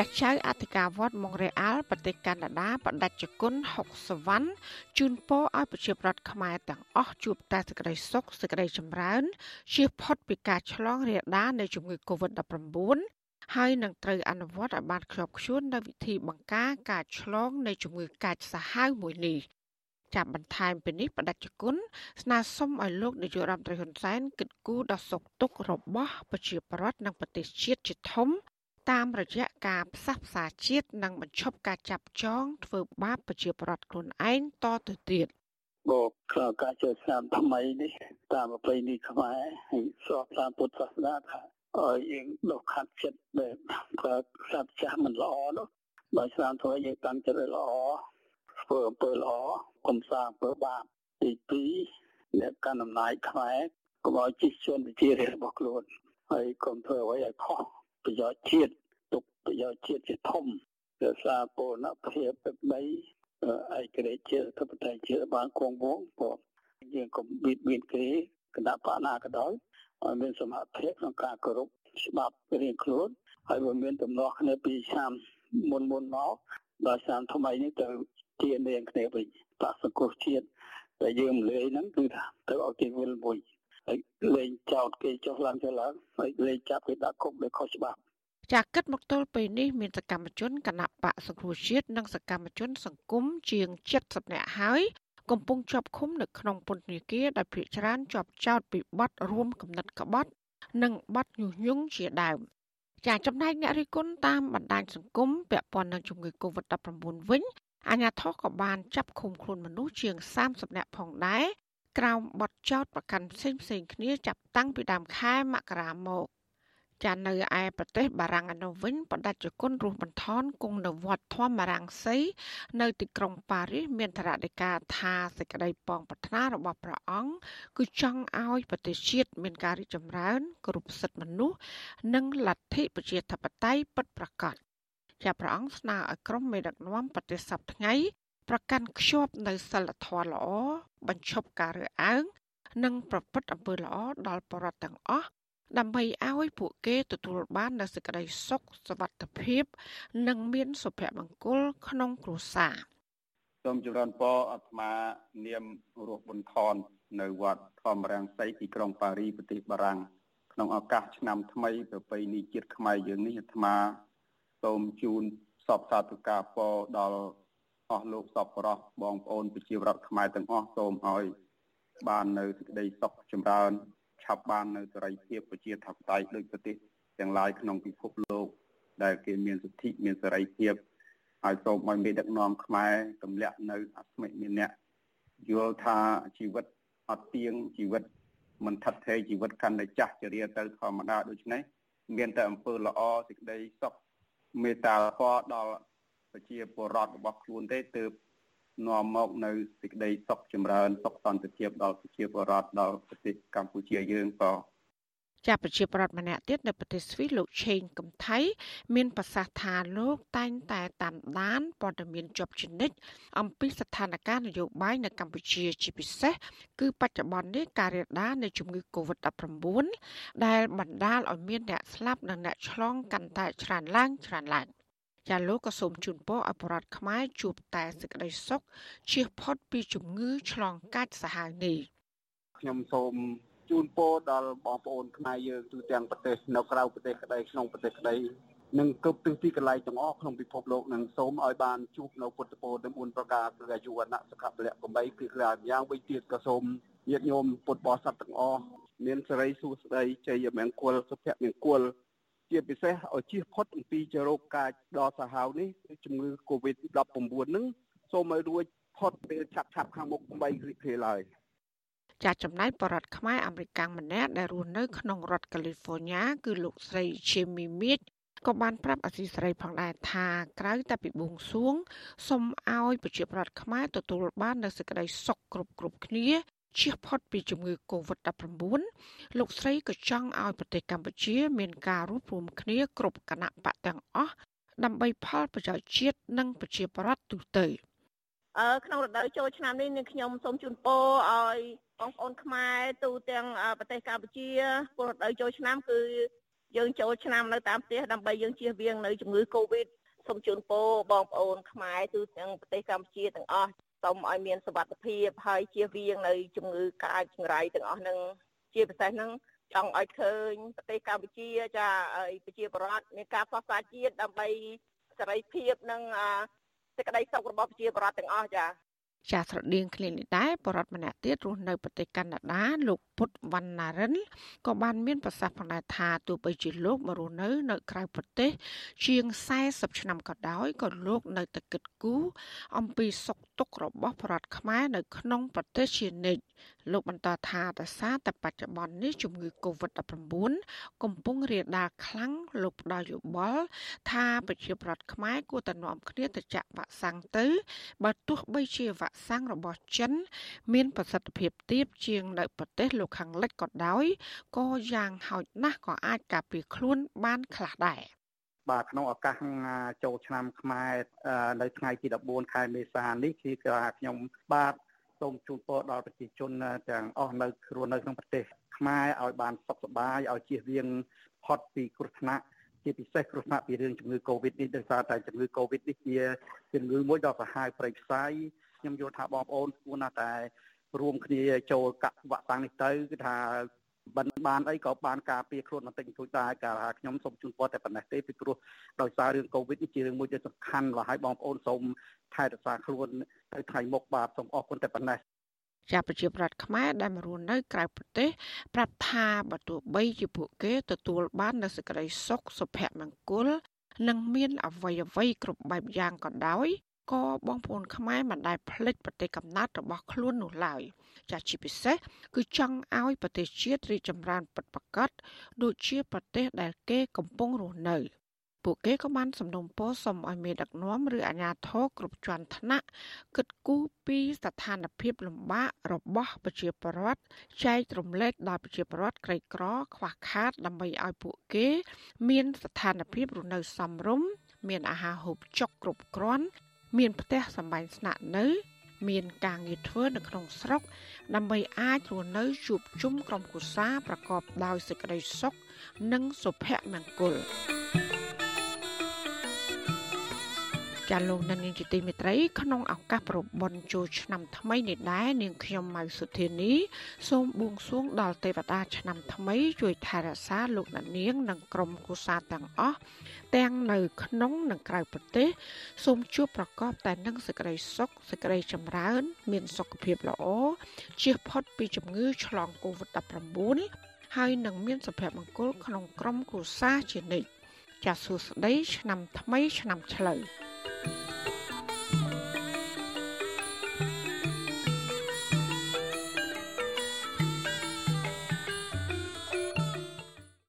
ព្រះចៅអធិការវត្តម៉ុងរ៉េអាល់ប្រទេសកាណាដាបដិជ្ជគុណ60វ៉ាន់ជូនពរឲ្យប្រជាប្រដ្ឋខ្មែរទាំងអស់ជួបតែសេចក្តីសុខសេចក្តីចម្រើនជៀសផុតពីការឆ្លងរាលដាលនៃជំងឺ Covid-19 ហើយនឹងត្រូវអនុវត្តឲ្យបានខ្ជាប់ខ្ជួននៅវិធីបង្ការការឆ្លងនៃជំងឺកាចសាហាវមួយនេះចាប់បន្ថែមពីនេះបដិជគុណស្នើសុំឲ្យលោកនាយករដ្ឋមន្ត្រីហ៊ុនសែនគិតគូរដល់សុខទុក្ខរបស់ប្រជាពលរដ្ឋនិងប្រទេសជាតិជាធំ តាមរយៈការផ្សះផ្សាជាតិនិងបញ្ឈប់ការចាប់ចងធ្វើបាបប្រជាពលរដ្ឋខ្លួនឯងតទៅទៀតបកការចូលឆ្នាំថ្មីនេះតាមប្រពៃណីខ្មែរហើយសពតាមពុទ្ធសាសនាថាឲ្យយើងដកខាត់ចិត្តដែលប្រើសត្វចាស់មិនល្អនោះបើស្រាមធ្វើយើងតាំងចិត្តឲ្យល្អធ្វើអំពើល្អកុំសាអំពើបាបទី2អ្នកកាន់អំណាចខ្មែរកុំឲ្យជិះជន់វិជារបស់ខ្លួនហើយកុំធ្វើអ្វីឲ្យខុស ប្រយោជន៍ជាតិទុកប្រយោជន៍ជាតិជាធំរក្សាពរណភាពទឹកដីឯករាជ្យជាតិធិបតេយ្យជាតិបានគង់វង្សព្រោះយើងកុំបៀតបៀនគេគណៈបកណាក៏ដោយឲ្យមានសមត្ថភាពក្នុងការគោរពច្បាប់រៀងខ្លួនហើយបើមានទំនាស់គ្នាពីឆ្នាំមុនមុនមកដល់ឆ្នាំថ្មីនេះទៅជានាងគ្នាវិញបកសង្គ្រោះជាតិតែយើងមិនលេងហ្នឹងគឺថាទៅឲ្យគេវិលមួយ ហើយលេងចោតគេចុះឡើងចុះឡើងហើយលេងចាប់គេដាក់គុកដោយខុសច្បាប់ចាគិតមកទល់ពេលនេះមានសកម្មជនគណៈបកសង្គ្រោះជាតិនិងសកម្មជន សង្គមជាង70នាក់ហើយកំពុងជាប់ឃុំនៅក្នុងពន្ធនាគារដោយភ្នាក់ច្រើនជាប់ចោតពីបទរួមគំនិតក្បត់ និងបទញុះញង់ជាដើមចាចំណែកអ្នករិះគន់តាមបណ្ដាញសង្គមពាក់ព័ន្ធនឹងជំងឺ Covid-19 វិញអាជ្ញាធរក៏បានចាប់ឃុំខ្លួនមនុស្សជាង30នាក់ផងដែរ ក្រោមបទចោទប្រកាន់ផ្សេងផ្សេងគ្នាចាប់តាំងពីដើមខែមករាមកចានៅឯប្រទេសបារាំងឯនោះវិញបដិជគុណរស់បន្ថនគង់នៅវត្តធម្មរាំងសីនៅទីក្រុងប៉ារីសមានធរណីកាថាសេចក្តីប៉ងប្រាថ្នារបស់ព្រះអង្គគឺចង់ឲ្យប្រទេសជាតិមានការរីកចម្រើន គ្រប់សិទ្ធិមនុស្សនិងលទ្ធិប្រជាធិបតេយ្យពិតប្រាកដជាព្រះអង្គស្នើឲ្យក្រុមមេដឹកនាំប្រទេសសពថ្ងៃ ប្រកាន់ខ្ជាប់នៅសិលធម៌ល្អបញ្ឈប់ការរើសអើង និងប្រព្រឹត្តអំពើល្អដល់ប្រជាពលរដ្ឋទាំងអស់ដើម្បីឲ្យពួកគេទទួលបាននូវសេចក្តីសុខសុវត្ថិភាព និងមានសុភមង្គលក្នុងគ្រួសារសូមចម្រើនពរអាត្មានាមរស់ប៊ុនថននៅវត្តធម្មរាំងសីទីក្រុងប៉ារីប្រទេសបារាំងក្នុងឱកាសឆ្នាំថ្មីប្រពៃណីជាតិខ្មែរយើងនេះអាត្មាសូមជូនសពសាធុការពរដល់ អស់លោកសពបរោះបងប្អូនប្រជាពលរដ្ឋខ្មែរទាំងអស់សូមឲ្យបាននៅសេចក្តីសុខចម្រើនឆាប់បាននៅសេរីភាពប្រជាធិបតេយ្យដោយប្រទេសទាំងឡាយក្នុងពិភពលោក ដែលគេមានសិទ្ធិមានសេរីភាពហើយសូមឲ្យមេដឹកនាំខ្មែរទម្លាក់នៅអស្មិមានៈយល់ថាជីវិតអត់ទៀងជីវិតមិនថិតថេរជីវិតកាន់តែចាស់ជរាទៅធម្មតាដូច្នេះមានតែអំពើល្អសេចក្តីសុខមេត្តាធម៌ដល់ ប្រជាពលរដ្ឋរបស់ខ្លួនទេទើបនាំមកនៅសេចក្តីសុខចម្រើនសុខសន្តិភាពដល់ប្រជាពលរដ្ឋដល់ប្រទេសកម្ពុជាយើងក៏ចាប្រជាប្រដ្ឋម្នាក់ទៀតនៅប្រទេសស្វីសលោកឆេងកំថៃមានប្រសាសន៍ថាលោកតែងតែតាមដានព័ត៌មានជាប់ជានិច្ចអំពីស្ថានភាពនយោបាយនៅកម្ពុជាជាពិសេសគឺបច្ចុប្បន្ននេះការរាលដាលនៃជំងឺ Covid-19 ដែលបណ្ដាលឲ្យមានអ្នកស្លាប់និងអ្នកឆ្លងកាន់តែច្រើនឡើងច្រើនឡើង ចាលោកក៏សូមជូនពរឲ្យប្រជាខ្មែរជួបតែសេចក្តីសុខជៀសផុតពីជំងឺឆ្លងកាចសាហាវនេះខ្ញុំសូមជូនពរដល់បងប្អូនខ្មែរយើងទូទាំងប្រទេសនៅក្រៅប្រទេសក្តីក្នុងប្រទេសក្តីនិងគ្រប់ទិសទីកន្លែងទាំងអស់ក្នុងពិភពលោកនឹងសូមឲ្យបានជួបនៅពុទ្ធពរទាំង4ប្រការគឺអាយុវណ្ណៈសុខៈពលៈកំបីគឺក្រាយ៉ាងវិញទៀតក៏សូមញាតិញោមពុទ្ធបរិស័ទទាំងអស់មានសេរីសួស្តីជ័យមង្គលសុភមង្គល ជាពិសេសឲ្យជៀសផុតអំពីចរោគកាចដ៏សាហាវនេះគឺជំងឺ Covid-19 ហ្នឹងសូមឲ្យរួចផុតពេលឆាប់ឆាប់ខាងមុខកុំបីរីករាលឡើយចាត់ចំណាយបរដ្ឋខ្មែរអាមេរិកម្នាក់ដែលរស់នៅក្នុងរដ្ឋកាលីហ្វ័រញ៉ាគឺលោកស្រី Jimmy Mead ក៏បានប្រាប់អសីស្រីផងដែរថាក្រៅតែពីបួងសួងសូមឲ្យប្រជាប្រដ្ឋខ្មែរទទួលបាននូវសេចក្តីសុខគ្រប់គ្រប់គ្នា ជៀសផុតពីជំងឺ Covid-19 លោកស្រីក៏ចង់ឲ្យប្រទេសកម្ពុជា មានការរួបរวมគ្នាគ្រប់គណៈបកទាំងអស់ដើម្បីផលប្រយោជន៍ជាតិនិងប្រជាប្រដ្ឋទូទៅអឺក្នុងរដូវចូលឆ្នាំនេះនាងខ្ញុំសូមជូនពរឲ្យបងប្អូនខ្មែរទូទាំងប្រទេសកម្ពុជាពលរដូវចូលឆ្នាំគឺយើងចូលឆ្នាំនៅតាមផ្ទះដើម្បីយើងជៀសវាងនៅជំងឺ Covid សូមជូនពរបងប្អូនខ្មែរទូទាំងប្រទេសកម្ពុជាទាំងអស់សូមឲ្យមានសុខភាពហើយជៀសវាងនៅជំងឺកាចចង្រៃទាំងអស់នឹងជាពិសេសហ្នឹងចង់ឲ្យឃើញប្រទេសកម្ពុជាចាឲ្យប្រជាប្រដ្ឋមានការផ្សះផ្សាជាតិដើម្បីសេរីភាពនិងសេចក្តីសុខរបស់ប្រជាប្រដ្ឋទាំងអស់ចាចាស្រដៀងគ្នានេះដែរបរដ្ឋម្នាក់ទៀតរស់នៅប្រទេសកាណាដាលោក ពុតវណ្ណារិនក៏បានមានប្រសាសន៍ផងដែរថាទោះបីជាលោកមករស់នៅនៅក្រៅប្រទេសជាង40ឆ្នាំក៏ដោយក៏លោកនៅតែគិតគូរអំពីសុខទុក្ខរបស់ប្រជាខ្មែរនៅក្នុងប្រទេសជានិច្ចលោកបន្តថាតសារតែបច្ចុប្បន្ននេះជំងឺ Covid-19 កំពុងរាលដាលខ្លាំងលោកផ្ដល់យោបល់ថាប្រជាប្រដ្ឋខ្មែរគួរតែនាំគ្នាទៅចាក់វ៉ាក់សាំងទៅ បើទោះបីជាវ៉ាក់សាំងរបស់ចិន មានប្រសិទ្ធភាពទាបជាងនៅប្រទេសលោកខាងលិចក៏ដោយក៏យ៉ាងហោចណាស់ក៏អាចការពារខ្លួនបានខ្លះដែរបាទក្នុងឱកាសចូលឆ្នាំខ្មែរនៅថ្ងៃទី14ខែមេសានេះគឺខ្ញុំបាទសូមជូនពរដល់ប្រជាជនទាំងអស់នៅរស់នៅក្នុងប្រទេសខ្មែរឲ្យបានសុខសប្បាយឲ្យជៀសវាងផុតពីគ្រោះថ្នាក់ជាពិសេសគ្រោះថ្នាក់ពីរឿងជំងឺ Covid នេះដោយសារតែជំងឺ Covid នេះជាជំងឺមួយដ៏សាហាវប្រៃផ្សាយខ្ញុំយល់ថាបងប្អូនគួរណាស់តែ រួមគ្នាចូលកាក់វ៉ាក់សាំងនេះទៅគឺថាបិណ្ឌបានអីក៏បានការពារខ្លួនបន្តិចបន្តួចដែរកាលថាខ្ញុំសូមជូនពរតែប៉ុណ្ណេះទេពីព្រោះដោយសាររឿងកូវីដនេះជារឿងមួយដែលសំខាន់ហើយបងប្អូនសូមថែរក្សាខ្លួនទៅថ្ងៃមុខបាទសូមអរគុណតែប៉ុណ្ណេះជាប្រជាប្រដ្ឋខ្មែរដែលមករស់នៅក្រៅប្រទេសប្រាប់ថាបើទោះបីជាពួកគេទទួលបាននូវសេចក្តីសុខសុភមង្គលនិងមានអវ័យអវ័យគ្រប់បែបយ៉ាងក៏ដោយ ក៏បងប្អូនខ្មែរមិនដែលភ្លេចប្រទេសកំណើតរបស់ខ្លួននោះឡើយចាស់ជាពិសេសគឺចង់ឲ្យប្រទេសជាតិរីកចម្រើនពិតប្រាកដដូចជាប្រទេសដែលគេកំពុងរស់នៅពួកគេក៏បានសំណូមពរសូមឲ្យមេដឹកនាំឬអាជ្ញាធរគ្រប់ជាន់ថ្នាក់គិតគូរពីស្ថានភាពលំបាករបស់ប្រជាពលរដ្ឋចែករំលែកដល់ប្រជាពលរដ្ឋក្រីក្រ ខ្វះខាត ដើម្បីឲ្យពួកគេ មានស្ថានភាពរស់នៅសមរម្យមានអាហារហូបចុកគ្រប់គ្រាន់ មានផ្ទះសម្បែងស្នាក់នៅ មានការងារធ្វើនៅក្នុងស្រុក ដើម្បីអាចរស់នៅជួបជុំក្រុមគ្រួសារប្រកបដោយសេចក្តីសុខនិងសុភមង្គល ចាលោកនាងជាទីមេត្រីក្នុងឱកាសប្រពន្ធចូលឆ្នាំថ្មីនេះដែរនាងខ្ញុំម៉ៅសុធានីសូមបួងសួងដល់ទេវតាឆ្នាំថ្មីជួយថែរក្សាលោកនាង និងក្រុមគូសាទាំងអស់ទាំងនៅក្នុងនិងក្រៅប្រទេសសូមជួបប្រកបតែនឹងសេចក្តីសុខសេចក្តីចម្រើន មានសុខភាពល្អជៀសផុតពីជំងឺឆ្លង Covid-19 ហើយនឹងមានសុភមង្គលក្នុងក្រុមគ្រួសារជានិច្ចចាសសួស្តីឆ្នាំថ្មីឆ្នាំឆ្លូវ